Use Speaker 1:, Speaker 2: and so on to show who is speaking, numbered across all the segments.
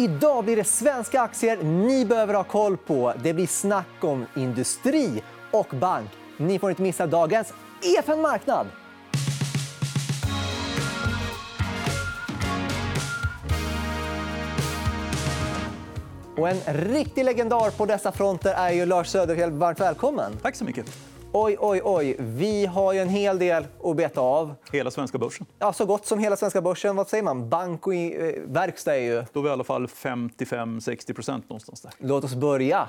Speaker 1: Idag blir det svenska aktier ni behöver ha koll på. Det blir snack om industri och bank. Ni får inte missa dagens EFN Marknad. Och en riktig legendar på dessa fronter är ju Lars Söderfjell. Varmt välkommen.
Speaker 2: Tack så mycket.
Speaker 1: Oj, oj, oj. Vi har ju en hel del att beta av.
Speaker 2: Hela svenska börsen.
Speaker 1: Ja, så gott som hela svenska börsen. Vad säger man? Bank och eh, verkstad är ju...
Speaker 2: Då är vi i alla fall 55-60 någonstans där.
Speaker 1: Låt oss börja.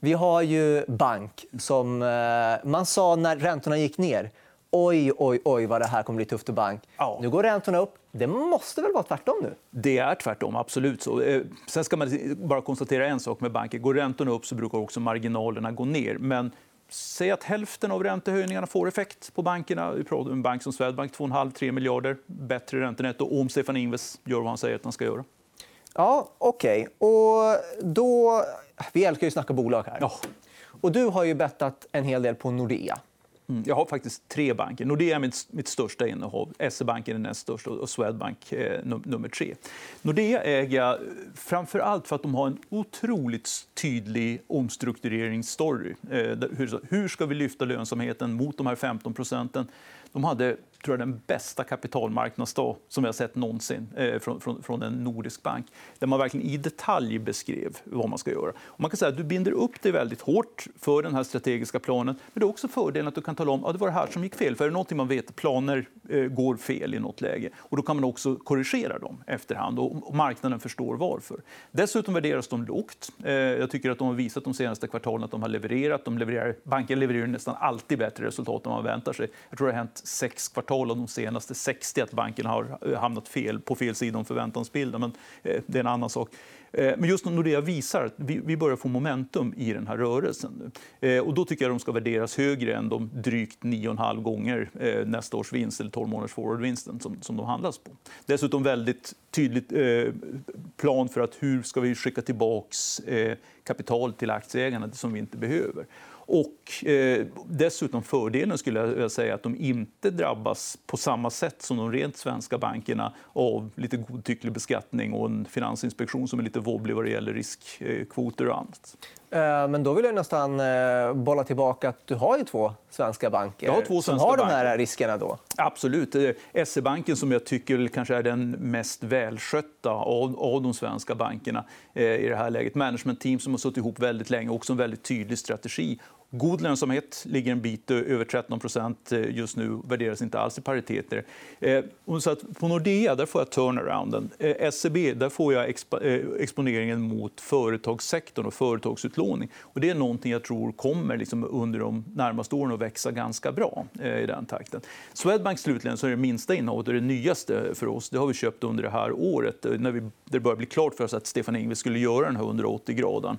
Speaker 1: Vi har ju bank som eh, man sa när räntorna gick ner. Oj, oj, oj, vad det här kommer bli tufft för bank.
Speaker 2: Ja.
Speaker 1: Nu går räntorna upp. Det måste väl vara tvärtom nu?
Speaker 2: Det är tvärtom, absolut. så. Eh, Sen ska man bara konstatera en sak med banker. Går räntorna upp så brukar också marginalerna gå ner. Men säg att hälften av räntehöjningarna får effekt på bankerna. Vi pratar om en bank som Swedbank, 2,5-3 miljarder. Bättre räntenetto om Stefan Ingves gör vad han säger att han ska göra.
Speaker 1: Ja, okej. Och då... Vi älskar ju att snacka bolag här.
Speaker 2: Ja.
Speaker 1: Och du har ju bettat en hel del på Nordea.
Speaker 2: Mm. Jag har faktiskt tre banker. Nordea är mitt, mitt största innehav. SE-banken är näst störst och Swedbank eh, num nummer tre. Nordea äger jag framför allt för att de har en otroligt tydlig omstruktureringsstory. Eh, hur, hur ska vi lyfta lönsamheten mot de här 15 procenten? De hade tror jag, den bästa kapitalmarknadsdag som vi har sett någonsin eh, från, från, från en nordisk bank. Där man verkligen i detalj beskrev vad man ska göra. Och man kan säga att du binder upp dig väldigt hårt för den här strategiska planen. Men det är också fördelen att du kan tala om att det var det här som gick fel. För är det någonting man vet, planer eh, går fel i något läge. Och då kan man också korrigera dem efterhand och, och marknaden förstår varför. Dessutom värderas de lågt. Eh, jag tycker att de har visat de senaste kvartalen att de har levererat. De levererar, banken levererar nästan alltid bättre resultat än man väntar sig. Jag tror det har hänt sex kvartal av de senaste 60 att banken har eh, hamnat fel, på fel sida om förväntansbilden. Men eh, det är en annan sak. Eh, men just Nordea visar att vi börjar få momentum i den här rörelsen. nu. Eh, och då tycker jag att de ska värderas högre än de drygt 9,5 gånger nästa års vinst eller 12 månaders forwardvinsten som, de handlas på. Dessutom väldigt tydligt plan för att hur ska vi skicka tillbaka kapital till aktieägarna som vi inte behöver. Och eh, dessutom fördelen skulle jag säga att de inte drabbas på samma sätt som de rent svenska bankerna av lite godtycklig beskattning och en finansinspektion som är lite wobblig vad det gäller riskkvoter och annat.
Speaker 1: Eh, Men då vill jag nästan eh, bolla tillbaka att du har ju två svenska banker
Speaker 2: Jag har två
Speaker 1: som
Speaker 2: svenska
Speaker 1: har de här riskerna. Då.
Speaker 2: Absolut. Eh, SE-banken som jag tycker kanske är den mest välskötta av, av de svenska bankerna i det här läget. Management team som har suttit ihop väldigt länge och också en väldigt tydlig strategi. God lönsamhet, ligger en bit över 13 eh, just nu, värderas inte alls i pariteter. Eh, så att på Nordea där får jag turnarounden. Eh, SEB där får jag exponeringen mot företagssektorn och företagsutlåning. Och det är någonting jag tror kommer liksom under de närmaste åren att växa ganska bra i den takten. Swedbank slutligen så är det minsta innehavet och det nyaste för oss. Det har vi köpt under det här året när vi, det började bli klart för oss att Stefan Ingves skulle göra den här 180-graden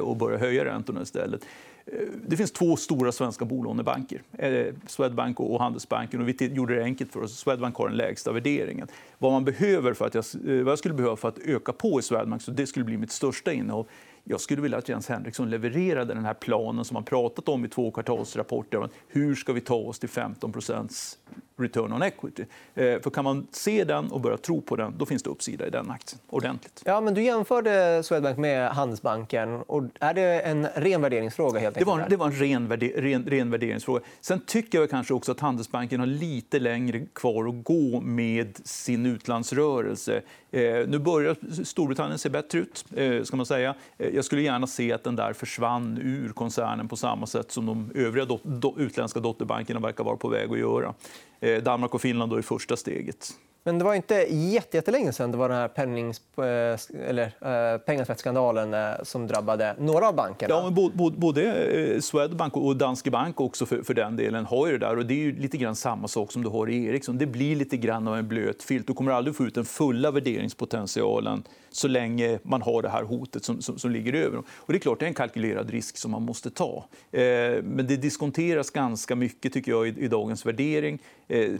Speaker 2: och börja höja räntorna istället. Eh, det finns två stora svenska bolånebanker, eh, Swedbank och Handelsbanken. Och vi gjorde det enkelt för oss. Swedbank har den lägsta värderingen. Vad, man behöver för att jag, eh, vad jag skulle behöva för att öka på i Swedbank, så det skulle bli mitt största innehav, jag skulle vilja att Jens Henriksson levererade den här planen som man pratat om i två kvartalsrapporter. Hur ska vi ta oss till 15% return on equity? Eh, För kan man se den och börja tro på den, då finns det uppsida i den aktien. Ordentligt.
Speaker 1: Ja, men du jämförde Swedbank med Handelsbanken. Och är det en ren värderingsfråga? Helt
Speaker 2: Det
Speaker 1: enkelt
Speaker 2: var, det var en ren, värde, ren, ren värderingsfråga. Sen tycker jag kanske också att Handelsbanken har lite längre kvar att gå med sin utlandsrörelse. Eh, nu börjar Storbritannien se bättre ut. Eh, ska man säga. Jag skulle gärna se att den där försvann ur koncernen på samma sätt som de övriga dot, do, utländska dotterbankerna verkar vara på väg att göra. Eh, Danmark och Finland då är första steget.
Speaker 1: Men det var inte jättelänge sen det var den här pennings, eh, eller, eh, pengatvättsskandalen eh, som drabbade några av bankerna.
Speaker 2: Ja, men både Swedbank och Danske Bank också för, för den delen har ju det där. Och det är ju lite grann samma sak som du har i Ericsson. Det blir lite grann av en blöt filt. Du kommer aldrig få ut den fulla värderingspotentialen så länge man har det här hotet som, som, som ligger över. dem. Och det är klart, det är en kalkylerad risk som man måste ta. Eh, men det diskonteras ganska mycket tycker jag i, i dagens värdering. Eh,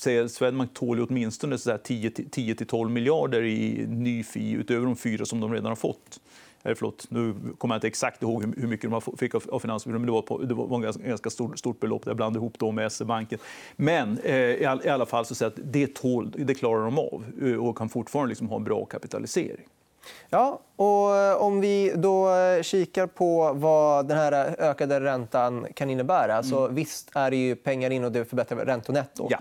Speaker 2: säger Swedbank tål ju åtminstone så där 10-12 miljarder i ny fi utöver de fyra som de redan har fått. Eh, förlåt, nu kommer jag inte exakt ihåg hur mycket de fick av Finansbyrån, men det var, på, det var ett ganska, stort, stort belopp. Jag blandade ihop dem med SE-banken. Men eh, i, all, i alla fall så att det, tål, det klarar de av eh, och kan fortfarande liksom ha en bra kapitalisering.
Speaker 1: Ja, och om vi då kikar på vad den här ökade räntan kan innebära. Mm. Så visst är det ju pengar in och det förbättrar räntonetto.
Speaker 2: Ja.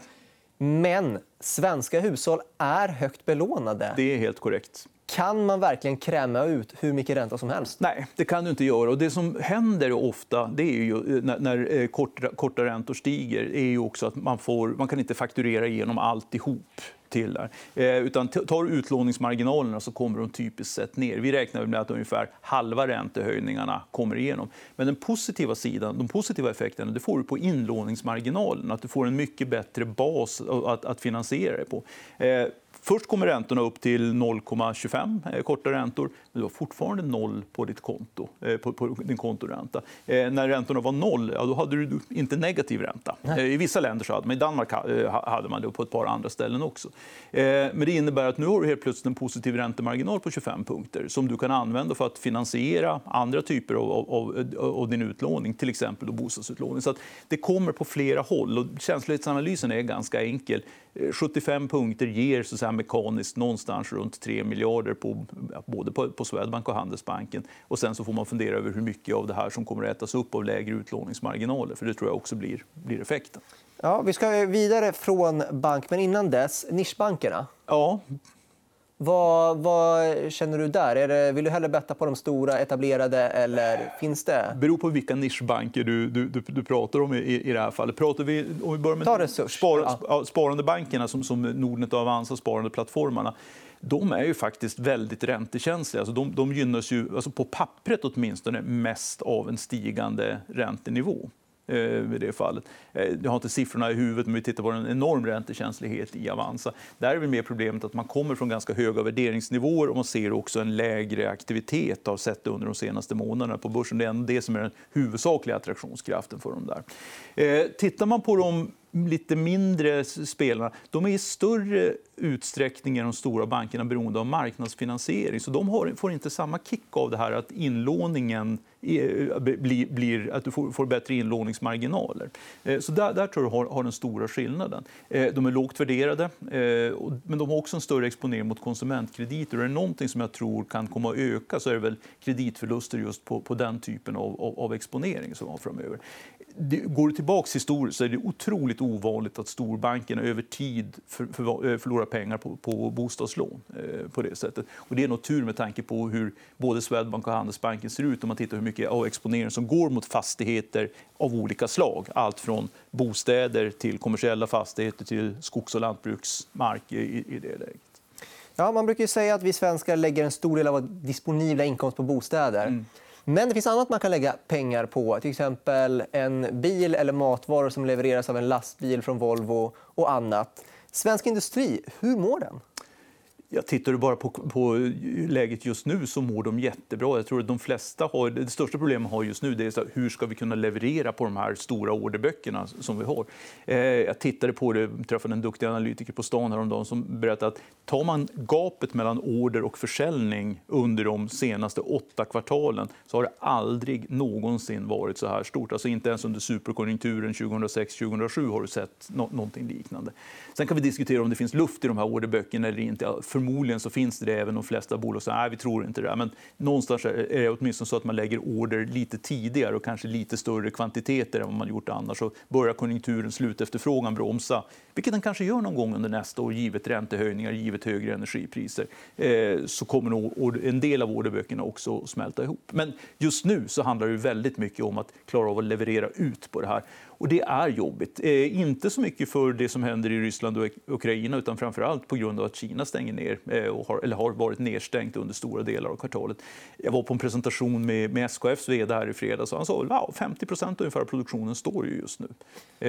Speaker 1: Men svenska hushåll är högt belånade.
Speaker 2: Det är helt korrekt.
Speaker 1: Kan man verkligen kräma ut hur mycket ränta som helst?
Speaker 2: Nej, det kan du inte göra. Och det som händer ofta det är ju, eh, när, när korta, korta räntor stiger är ju också att man, får, man kan inte fakturera igenom alltihop till där. Eh, utan tar du utlåningsmarginalerna så kommer de typiskt sett ner. Vi räknar med att ungefär halva räntehöjningarna kommer igenom. Men den positiva sidan, de positiva effekterna det får du på inlåningsmarginalen. Att du får en mycket bättre bas att, att finansiera det på. Eh, Först kommer räntorna upp till 0,25 eh, korta räntor, men du har fortfarande noll på ditt konto, eh, på, på din kontoränta. Eh, när räntorna var noll, ja, då hade du inte negativ ränta. I vissa länder så hade man, i Danmark hade man det och på ett par andra ställen också. Men det innebär att nu har du helt plötsligt en positiv räntemarginal på 25 punkter som du kan använda för att finansiera andra typer av, av, av din utlåning, till exempel då bostadsutlåning. Så det kommer på flera håll. Och känslighetsanalysen är ganska enkel. 75 punkter ger så att mekaniskt någonstans runt 3 miljarder på, både på, på Swedbank och Handelsbanken. Och sen så får man fundera över hur mycket av det här som kommer att ätas upp av lägre utlåningsmarginaler. För det tror jag också blir, blir effekten.
Speaker 1: Ja, vi ska vidare från bank, men innan dess, nischbankerna.
Speaker 2: Ja,
Speaker 1: vad, vad, känner du där? Är det, vill du hellre betta på de stora, etablerade? eller finns det?
Speaker 2: beror på vilka nischbanker du, du, du, du pratar om i, i det här fallet. Pratar vi, om vi börjar med
Speaker 1: Ta resurs.
Speaker 2: Spar, ja. Sparandebankerna som, som Nordnet och Avanza, sparandeplattformarna de är ju faktiskt väldigt räntekänsliga. Alltså de, de gynnas ju, alltså på pappret åtminstone mest av en stigande räntenivå. Eh, I det fallet. Eh, jag har inte siffrorna i huvudet, men vi tittar på en enorm räntekänslighet i Avanza. Där är väl mer problemet att man kommer från ganska höga värderingsnivåer och man ser också en lägre aktivitet av sett under de senaste månaderna på börsen. Det är det som är den huvudsakliga attraktionskraften för dem där. Eh, tittar man på de lite mindre spelarna, de är i större utsträckning än de stora bankerna beroende av marknadsfinansiering. Så de får inte samma kick av det här att inlåningen Eh, blir, blir att du får, får, bättre inlåningsmarginaler. Eh, så där, där tror jag har, har den stora skillnaden. Eh, de är lågt värderade, eh, men de har också en större exponering mot konsumentkrediter. Och är det någonting som jag tror kan komma att öka så är det väl kreditförluster just på, på den typen av, av, av exponering som har framöver det, går du tillbaka historiskt så är det otroligt ovanligt att storbankerna över tid för, för, eh, förlorar pengar på, på bostadslån eh, på det sättet. Och det är nog tur med tanke på hur både Swedbank och Handelsbanken ser ut om man tittar hur mycket av exponeringen som går mot fastigheter av olika slag. Allt från bostäder till kommersiella fastigheter till skogs och lantbruksmark i, det läget.
Speaker 1: Ja, man brukar säga att vi svenskar lägger en stor del av vår disponibla inkomst på bostäder. Mm. Men det finns annat man kan lägga pengar på. Till exempel en bil eller matvaror som levereras av en lastbil från Volvo och annat. Svensk industri, hur mår den?
Speaker 2: Ja, tittar du bara på, på, läget just nu så mår de jättebra. Jag tror att de flesta har, det största problemet har just nu det är så hur ska vi kunna leverera på de här stora orderböckerna som vi har. Eh, jag tittade på det, träffade en duktig analytiker på stan häromdagen som berättade att tar man gapet mellan order och försäljning under de senaste åtta kvartalen så har det aldrig någonsin varit så här stort. Alltså inte ens under superkonjunkturen 2006-2007 har du sett no någonting liknande. Sen kan vi diskutera om det finns luft i de här orderböckerna eller inte förmodligen så finns det även de flesta bolag som vi tror inte det. Men någonstans är det åtminstone så att man lägger order lite tidigare och kanske lite större kvantiteter än vad man gjort annars. Så börjar konjunkturen slutefterfrågan bromsa, vilket den kanske gör någon gång under nästa år givet räntehöjningar, givet högre energipriser, eh, så kommer nog en del av orderböckerna också att smälta ihop. Men just nu så handlar det väldigt mycket om att klara av att leverera ut på det här. Och det är jobbigt. Eh, inte så mycket för det som händer i Ryssland och Ukraina utan framför allt på grund av att Kina stänger ner eh, och har, eller har varit nedstängt under stora delar av kvartalet. Jag var på en presentation med, med SKFs vd här i fredags och han sa att wow, 50 procent ungefär av produktionen står ju just nu.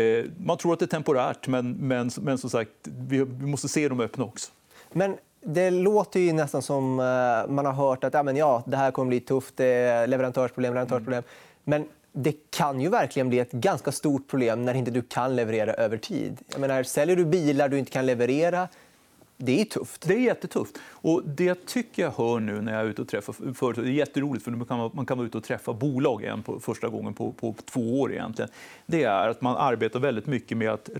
Speaker 2: Eh, man tror att det är temporärt men, men, men som sagt, vi, vi måste se dem öppna också.
Speaker 1: Men det låter ju nästan som eh, man har hört att ja, men ja, det här kommer bli tufft, det är leverantörsproblem, leverantörsproblem. Mm. Men det kan ju verkligen bli ett ganska stort problem när inte du kan leverera över tid. Jag menar, säljer du bilar du inte kan leverera det är tufft.
Speaker 2: Det är jättetufft. Och det jag tycker jag hör nu när jag är ute och träffar företag, det är jätteroligt för man kan, man kan vara ute och träffa bolag igen på första gången på, på två år egentligen. Det är att man arbetar väldigt mycket med att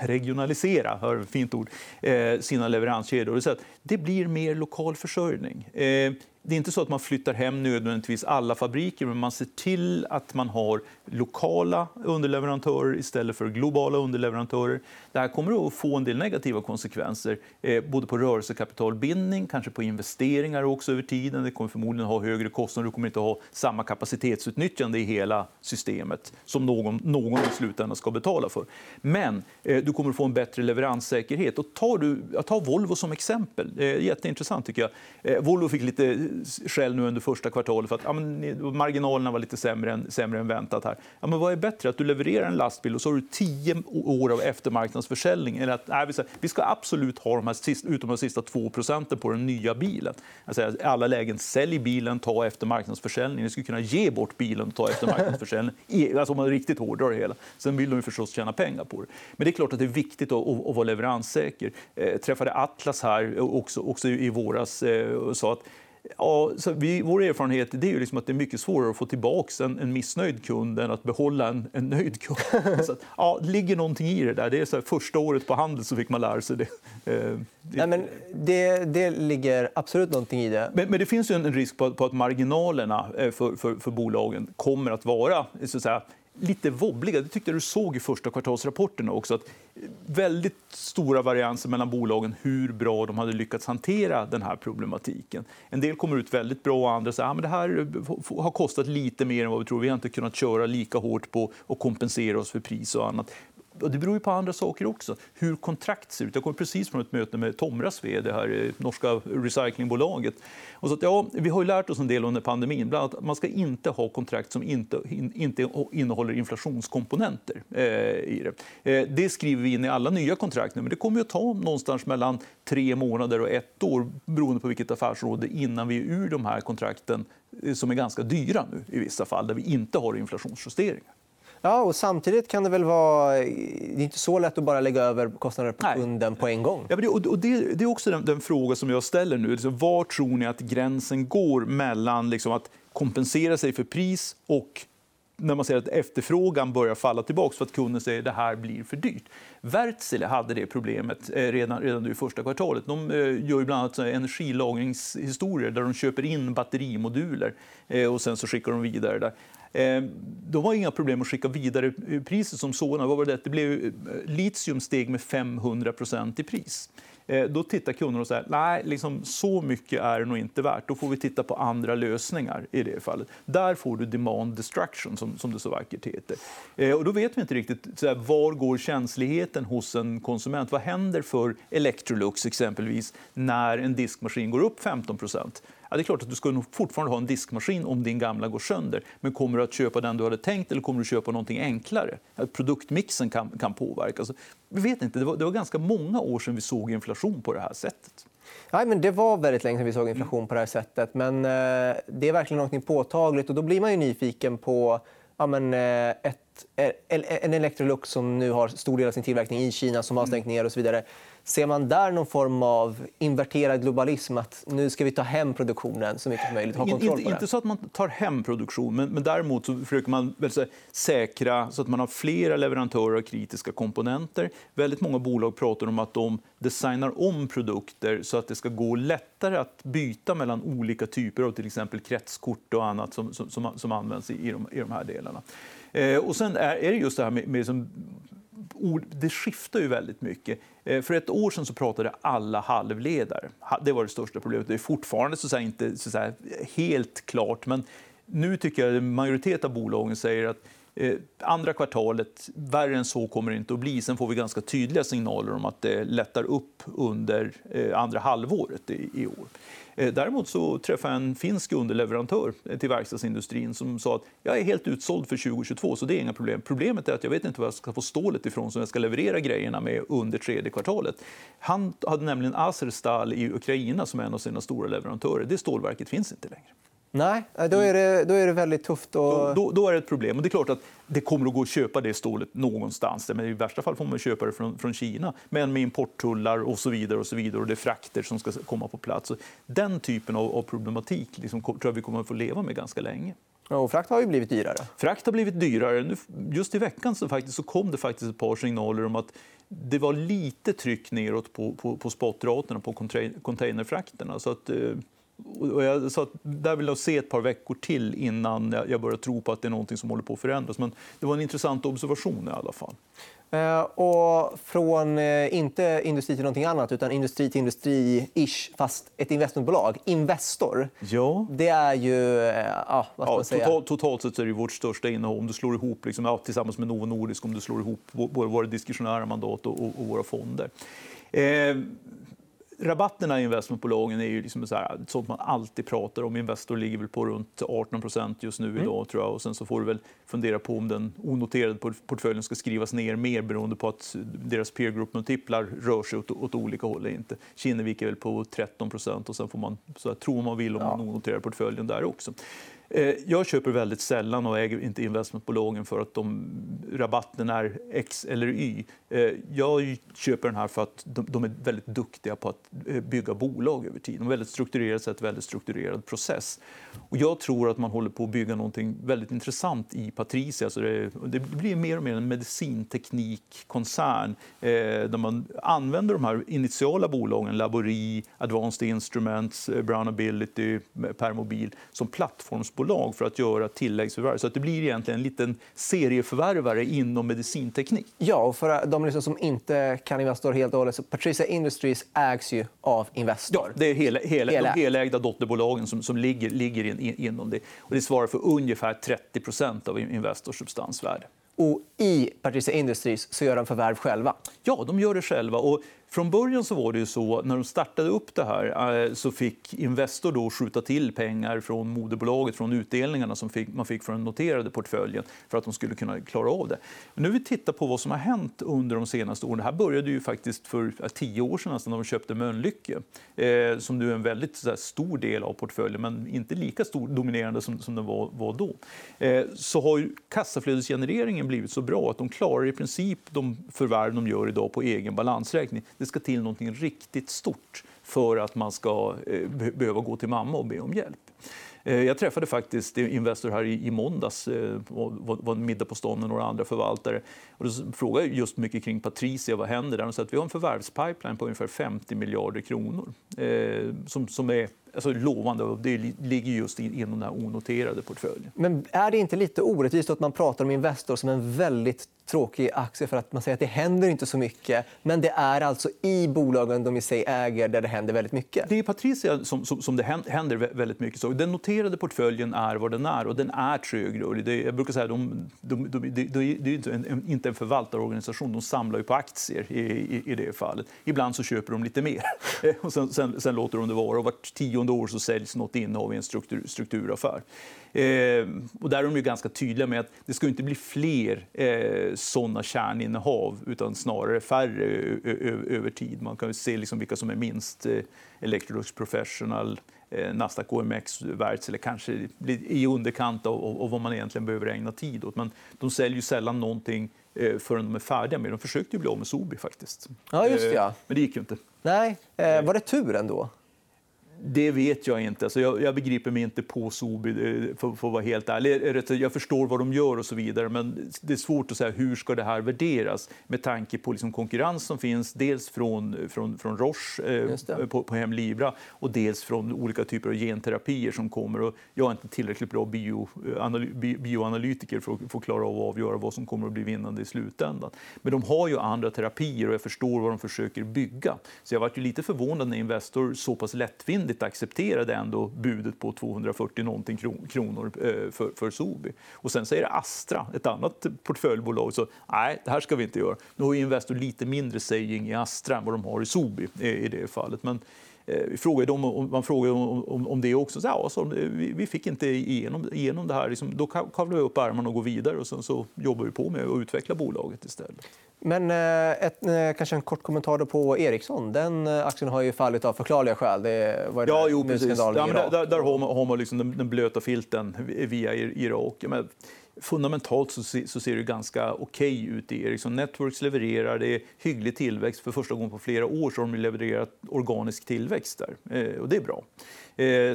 Speaker 2: regionalisera, hör fint ord, eh, sina leveranskedjor. Det, det blir mer lokal försörjning. Eh, det är inte så att man flyttar hem nödvändigtvis alla fabriker, men man ser till att man har lokala underleverantörer istället för globala underleverantörer. Det här kommer att få en del negativa konsekvenser, eh, både på rörelsekapitalbindning, kanske på investeringar också över tiden. Det kommer förmodligen ha högre kostnader, du kommer inte ha samma kapacitetsutnyttjande i hela systemet som någon, någon i slutändan ska betala för. Men eh, du kommer att få en bättre leveranssäkerhet. Och tar du, jag tar Volvo som exempel. Det är jätteintressant tycker jag. Eh, Volvo fick lite skäll nu under första kvartalet för att ja, men, marginalerna var lite sämre än, sämre än väntat. här. Ja, men vad är bättre? Att du levererar en lastbil och så har du tio år av eftermarknadsförsäljning eller att nej, vi ska absolut ha de här sista, utom de sista 2 procenten på den nya bilen. Alltså, alla lägen, sälj bilen, ta eftermarknadsförsäljning. Ni skulle kunna ge bort bilen och ta eftermarknadsförsäljning. E, alltså om man riktigt hårdrar det hela. Sen vill de förstås tjäna pengar på det. Men det är klart att det är viktigt att, att, att vara leveranssäker. Jag träffade Atlas här eh, också, också i våras eh, och sa att Ja, så vi, vår erfarenhet det är ju liksom att det är mycket svårare att få tillbaka en, en missnöjd kund än att behålla en, en nöjd kund. så att, ja, det ligger någonting i det där. Det är så här, första året på Handel så fick man lära sig det.
Speaker 1: Eh, Nej, men det, det ligger absolut någonting i det.
Speaker 2: Men, men det finns ju en, en risk på, på, att marginalerna eh, för, för, för bolagen kommer att vara så att säga, lite wobbliga. Det tyckte jag du såg i första kvartalsrapporterna också. Att väldigt stora varianser mellan bolagen hur bra de hade lyckats hantera den här problematiken. En del kommer ut väldigt bra och andra säger att ah, det här har kostat lite mer än vad vi tror. Vi har inte kunnat köra lika hårt på att kompensera oss för pris och annat. Och det beror ju på andra saker också. Hur kontrakt ser ut. Jag kom precis från ett möte med Tomras vd, det här norska recyclingbolaget. Och så att, ja, vi har ju lärt oss en del under pandemin. Bland annat att man ska inte ha kontrakt som inte, inte innehåller inflationskomponenter eh, i det. Eh, det skriver vi in i alla nya kontrakt nu, men det kommer att ta någonstans mellan tre månader och ett år beroende på vilket affärsområde innan vi är ur de här kontrakten eh, som är ganska dyra nu i vissa fall, där vi inte har inflationsjusteringar.
Speaker 1: Ja, och samtidigt kan det väl vara... Det är inte så lätt att bara lägga över kostnader på kunden på en gång.
Speaker 2: Ja, och det, är också den, den, fråga som jag ställer nu. Liksom, var tror ni att gränsen går mellan liksom, att kompensera sig för pris och när man ser att efterfrågan börjar falla tillbaka för att kunden säger att det här blir för dyrt. Wärtsilä hade det problemet eh, redan, redan i första kvartalet. De eh, gör ju bland annat energilagringshistorier där de köper in batterimoduler eh, och sen så skickar de vidare. Där. Eh, då var det inga problem att skicka vidare priset som sådana. Vad var det? det blev, eh, litium steg med 500% i pris. Eh, då tittar kunderna och säger nej, liksom, så mycket är det nog inte värt. Då får vi titta på andra lösningar i det fallet. Där får du demand destruction, som, som det så vackert heter. Och då vet vi inte riktigt så här, var går känsligheten hos en konsument. Vad händer för Electrolux exempelvis när en diskmaskin går upp 15 Ja, det är klart att du ska fortfarande ha en diskmaskin om din gamla går sönder. Men kommer du att köpa den du hade tänkt eller kommer du köpa någonting enklare? Produktmixen kan, kan påverka. Alltså, vi vet inte. Det var, det var ganska många år sedan vi såg inflation på det här sättet.
Speaker 1: Nej, men det var väldigt länge sedan vi såg inflation på det här sättet. Men eh, det är verkligen något påtagligt. Och då blir man ju nyfiken på ja, men, eh, ett, eh, en Electrolux som nu har stor del av sin tillverkning i Kina som har stängt ner och så vidare. Ser man där någon form av inverterad globalism? Att nu ska vi ta hem produktionen så mycket som möjligt? Ha kontroll
Speaker 2: inte, inte så att man tar hem produktion, men, men däremot så försöker man väl säkra så att man har flera leverantörer av kritiska komponenter. Väldigt många bolag pratar om att de designar om produkter så att det ska gå lättare att byta mellan olika typer av till exempel kretskort och annat som, som, som används i, i, de, i de här delarna. Eh, och sen är, är det just det här med, med som, det skiftar ju väldigt mycket. Eh, för ett år sedan så pratade alla halvledare. Det var det största problemet. Det är fortfarande så inte så säga, helt klart, men nu tycker jag att en majoritet av bolagen säger att eh, andra kvartalet, värre än så kommer det inte att bli. Sen får vi ganska tydliga signaler om att det lättar upp under eh, andra halvåret i, i år. Eh, däremot så träffade jag en finsk underleverantör eh, till verkstadsindustrin som sa att jag är helt utsåld för 2022, så det är inga problem. Problemet är att jag vet inte var jag ska få stålet ifrån som jag ska leverera grejerna med under tredje kvartalet. Han hade nämligen Azerstal i Ukraina som en av sina stora leverantörer. Det stålverket finns inte längre.
Speaker 1: Nej, då är det, då är det väldigt tufft. Och...
Speaker 2: Då, då, då, är det ett problem. Och det är klart att det kommer att gå att köpa det stålet någonstans. Men i värsta fall får man köpa det från, från Kina, men med importtullar och så vidare. Och så vidare och det är frakter som ska komma på plats. Så den typen av, av problematik liksom, tror jag vi kommer att få leva med ganska länge.
Speaker 1: Och frakt har ju blivit dyrare.
Speaker 2: Frakt har blivit dyrare. Just i veckan så, faktiskt, så kom det faktiskt ett par signaler om att det var lite tryck neråt på, på, på spotraterna på containerfrakterna. Så att, eh, och jag sa att där vill jag se ett par veckor till innan jag börjar tro på att det är något som håller på att förändras. Men det var en intressant observation i alla fall.
Speaker 1: Eh, och från eh, inte industri till någonting annat, utan industri till industri-ish, fast ett investmentbolag, Investor.
Speaker 2: Ja.
Speaker 1: Det är ju... Eh, ja, vad ska man säga?
Speaker 2: Totalt, totalt sett är det vårt största innehav. Om du slår ihop, liksom, ja, tillsammans med Novo Nordisk, om du slår ihop våra diskretionära mandat och, och, och våra fonder. Eh, rabatterna i investmentbolagen är ju liksom så här, sånt man alltid pratar om. Investor ligger väl på runt 18% just nu idag. Mm. tror jag. Och sen så får du väl fundera på om den onoterade portföljen ska skrivas ner mer beroende på att deras peer group-multiplar rör sig åt, åt olika håll. inte. Kinnevik är väl på 13% och sen får man så här, tro man vill om ja. den onoterade portföljen där också. Eh, jag köper väldigt sällan och äger inte investmentbolagen för att de, rabatten är X eller Y. Eh, jag köper den här för att de är väldigt duktiga på att eh, bygga bolag över tid. De har väldigt strukturerat sett väldigt strukturerad process. Och jag tror att man håller på att bygga något väldigt intressant i Patricia. Alltså det, det blir mer och mer en medicinteknikkoncern där man använder de här initiala bolagen, Labori, Advanced Instruments, Brown Ability, Permobil, som plattformsbolag bolag för att göra tilläggsförvärv. Så att det blir egentligen en liten serieförvärvare inom medicinteknik.
Speaker 1: Ja, och för de liksom som inte kan Investor helt och hållet, så Patricia Industries ägs ju av Investor.
Speaker 2: Ja, det är hela, hela, hela. de helägda dotterbolagen som, som ligger, ligger in, in, inom det. Och det svarar för ungefär 30% av Investors substansvärde.
Speaker 1: Och i Patricia Industries så gör de förvärv själva?
Speaker 2: Ja, de gör det själva. Och från början så var det ju så, när de startade upp det här eh, så fick Investor då skjuta till pengar från moderbolaget, från utdelningarna som fick, man fick från den noterade portföljen för att de skulle kunna klara av det. Men nu vi tittar på vad som har hänt under de senaste åren. Det här började ju faktiskt för tio år sedan när de köpte Mölnlycke, eh, som nu är en väldigt här, stor del av portföljen, men inte lika stor dominerande som, som den var, var då. Eh, så har ju kassaflödesgenereringen blivit så bra att de klarar i princip de förvärv de gör idag på egen balansräkning det ska till något riktigt stort för att man ska eh, behöva gå till mamma och be om hjälp. Eh, jag träffade faktiskt Investor här i måndags, eh, var en middag på stan med några andra förvaltare. Och då frågade jag just mycket kring Patricia, vad händer där? De sa att vi har en förvärvspipeline på ungefär 50 miljarder kronor som, som är alltså, lovande det ligger just inom den onoterade portföljen.
Speaker 1: Men är det inte lite orättvist att man pratar om Investor som en väldigt tråkig aktie för att man säger att det händer inte så mycket. Men det är alltså i bolagen de i sig äger där det händer väldigt mycket.
Speaker 2: Det är Patricia som, som, som det händer väldigt mycket. Så den noterade portföljen är vad den är och den är trögrörlig. Jag brukar säga de, de, de, de, det är inte en, inte en förvaltarorganisation. De samlar ju på aktier i, i, i, det fallet. Ibland så köper de lite mer och sen, sen, sen låter de det vara. Och vart tionde år så säljs något innehav i en struktur, strukturaffär. Eh, och där är de ju ganska tydliga med att det ska inte bli fler eh, såna kärninnehav utan snarare färre över tid. Man kan se liksom vilka som är minst. Eh, Electrolux Professional, eh, Nasdaq OMX, Wärtsilä kanske i underkant av, av, vad man egentligen behöver ägna tid åt. Men de säljer ju sällan någonting eh, förrän de är färdiga med De försökte ju bli av med Sobi faktiskt.
Speaker 1: Ja, just det, ja. Eh,
Speaker 2: men det gick ju inte.
Speaker 1: Nej. Eh, var det tur ändå?
Speaker 2: Det vet jag inte. Alltså jag, jag begriper mig inte på Sobi, eh, för, för att vara helt ärlig. Jag förstår vad de gör och så vidare, men det är svårt att säga hur ska det här värderas med tanke på liksom konkurrens som finns, dels från, från, från Roche eh, på, på Hemlibra och dels från olika typer av genterapier som kommer. Och jag är inte tillräckligt bra bio, bioanalytiker för att, för att klara av att avgöra vad som kommer att bli vinnande i slutändan. Men de har ju andra terapier och jag förstår vad de försöker bygga. Så jag var lite förvånad när Investor så pass lättvindigt samtidigt accepterade ändå budet på 240 någonting kronor eh, för, för Sobi. Och sen säger Astra, ett annat portföljbolag, så nej, det här ska vi inte göra. Nu har Investor lite mindre saying i Astra än vad de har i Sobi i det fallet. Men eh, vi frågade dem, man frågade om, om det också. Så, ja, så, eh, vi, fick inte igenom, igenom det här. Liksom, då kavlar vi upp ärmarna och går vidare och sen så jobbar vi på med att utveckla bolaget istället.
Speaker 1: Men eh, ett, eh, kanske en kort kommentar på Ericsson. Den eh, aktien har ju fallit av förklarliga skäl. Det
Speaker 2: var ja, jo, precis. Ja, men där, där, har man, liksom den, blöta filten via Irak. Men fundamentalt så, ser det ganska okej okay ut i Ericsson. Networks levererar, det är hygglig tillväxt. För första gången på flera år så har de levererat organisk tillväxt där. Och det är bra.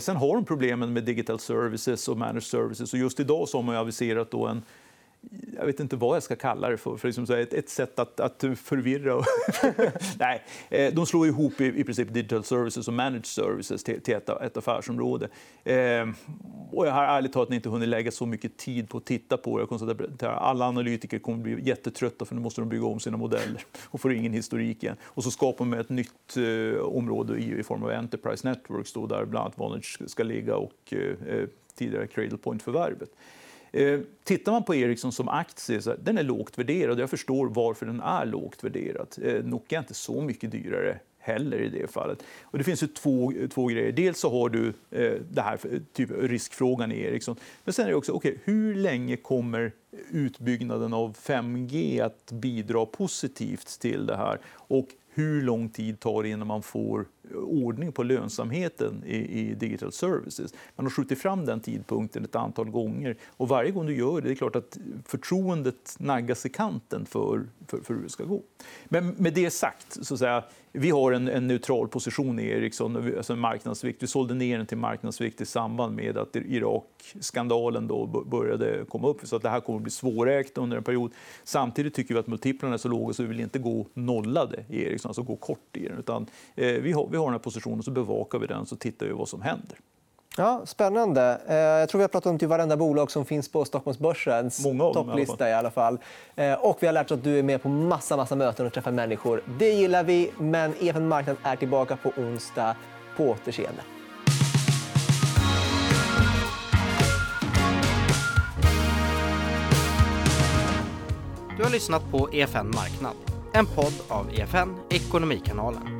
Speaker 2: Sen har de problemen med digital services och managed services. Och just idag så har man aviserat då en jag vet inte vad jag ska kalla det för, för liksom ett, ett sätt att, att förvirra. Nej, eh, de slår ihop i, i princip digital services och managed services till, till ett, ett affärsområde. Eh, och jag har ärligt talat inte hunnit lägga så mycket tid på att titta på det. Jag konstaterar att alla analytiker kommer bli jättetrötta för nu måste de bygga om sina modeller och får ingen historik igen. Och så skapar man ett nytt eh, område i, i, form av Enterprise Networks då, där bland annat Vonage ska ligga och eh, eh tidigare Cradlepoint-förvärvet. Eh, tittar man på Ericsson som aktie, så den är lågt värderad. Jag förstår varför den är lågt värderad. Eh, Nokia är inte så mycket dyrare heller i det fallet. Och det finns ju två, två grejer. Dels så har du eh, det här typ, riskfrågan i Ericsson. Men sen är det också, okay, hur länge kommer utbyggnaden av 5G att bidra positivt till det här? Och hur lång tid tar det innan man får ordning på lönsamheten i, i, digital services. Man har skjutit fram den tidpunkten ett antal gånger och varje gång du gör det, det är klart att förtroendet naggas i kanten för, för, för hur det ska gå. Men med det sagt, så att säga, vi har en, en neutral position i Ericsson, alltså en marknadsvikt. Vi sålde ner den till marknadsvikt i samband med att Irak-skandalen då började komma upp. Så att det här kommer att bli svårägt under en period. Samtidigt tycker vi att multiplarna är så låga så vi vill inte gå nollade i Ericsson, alltså gå kort i den. Utan, eh, vi, har, vi har den här positionen, så bevakar vi den så tittar vi vad som händer.
Speaker 1: Ja, spännande. Eh, jag tror vi har pratat om till varenda bolag som finns på Stockholmsbörsens topplista. I alla fall. Eh, och vi har lärt oss att du är med på massa, massa möten och träffar människor. Det gillar vi, men EFN Marknad är tillbaka på onsdag. På återseende.
Speaker 3: Du har lyssnat på EFN Marknad, en podd av EFN Ekonomikanalen.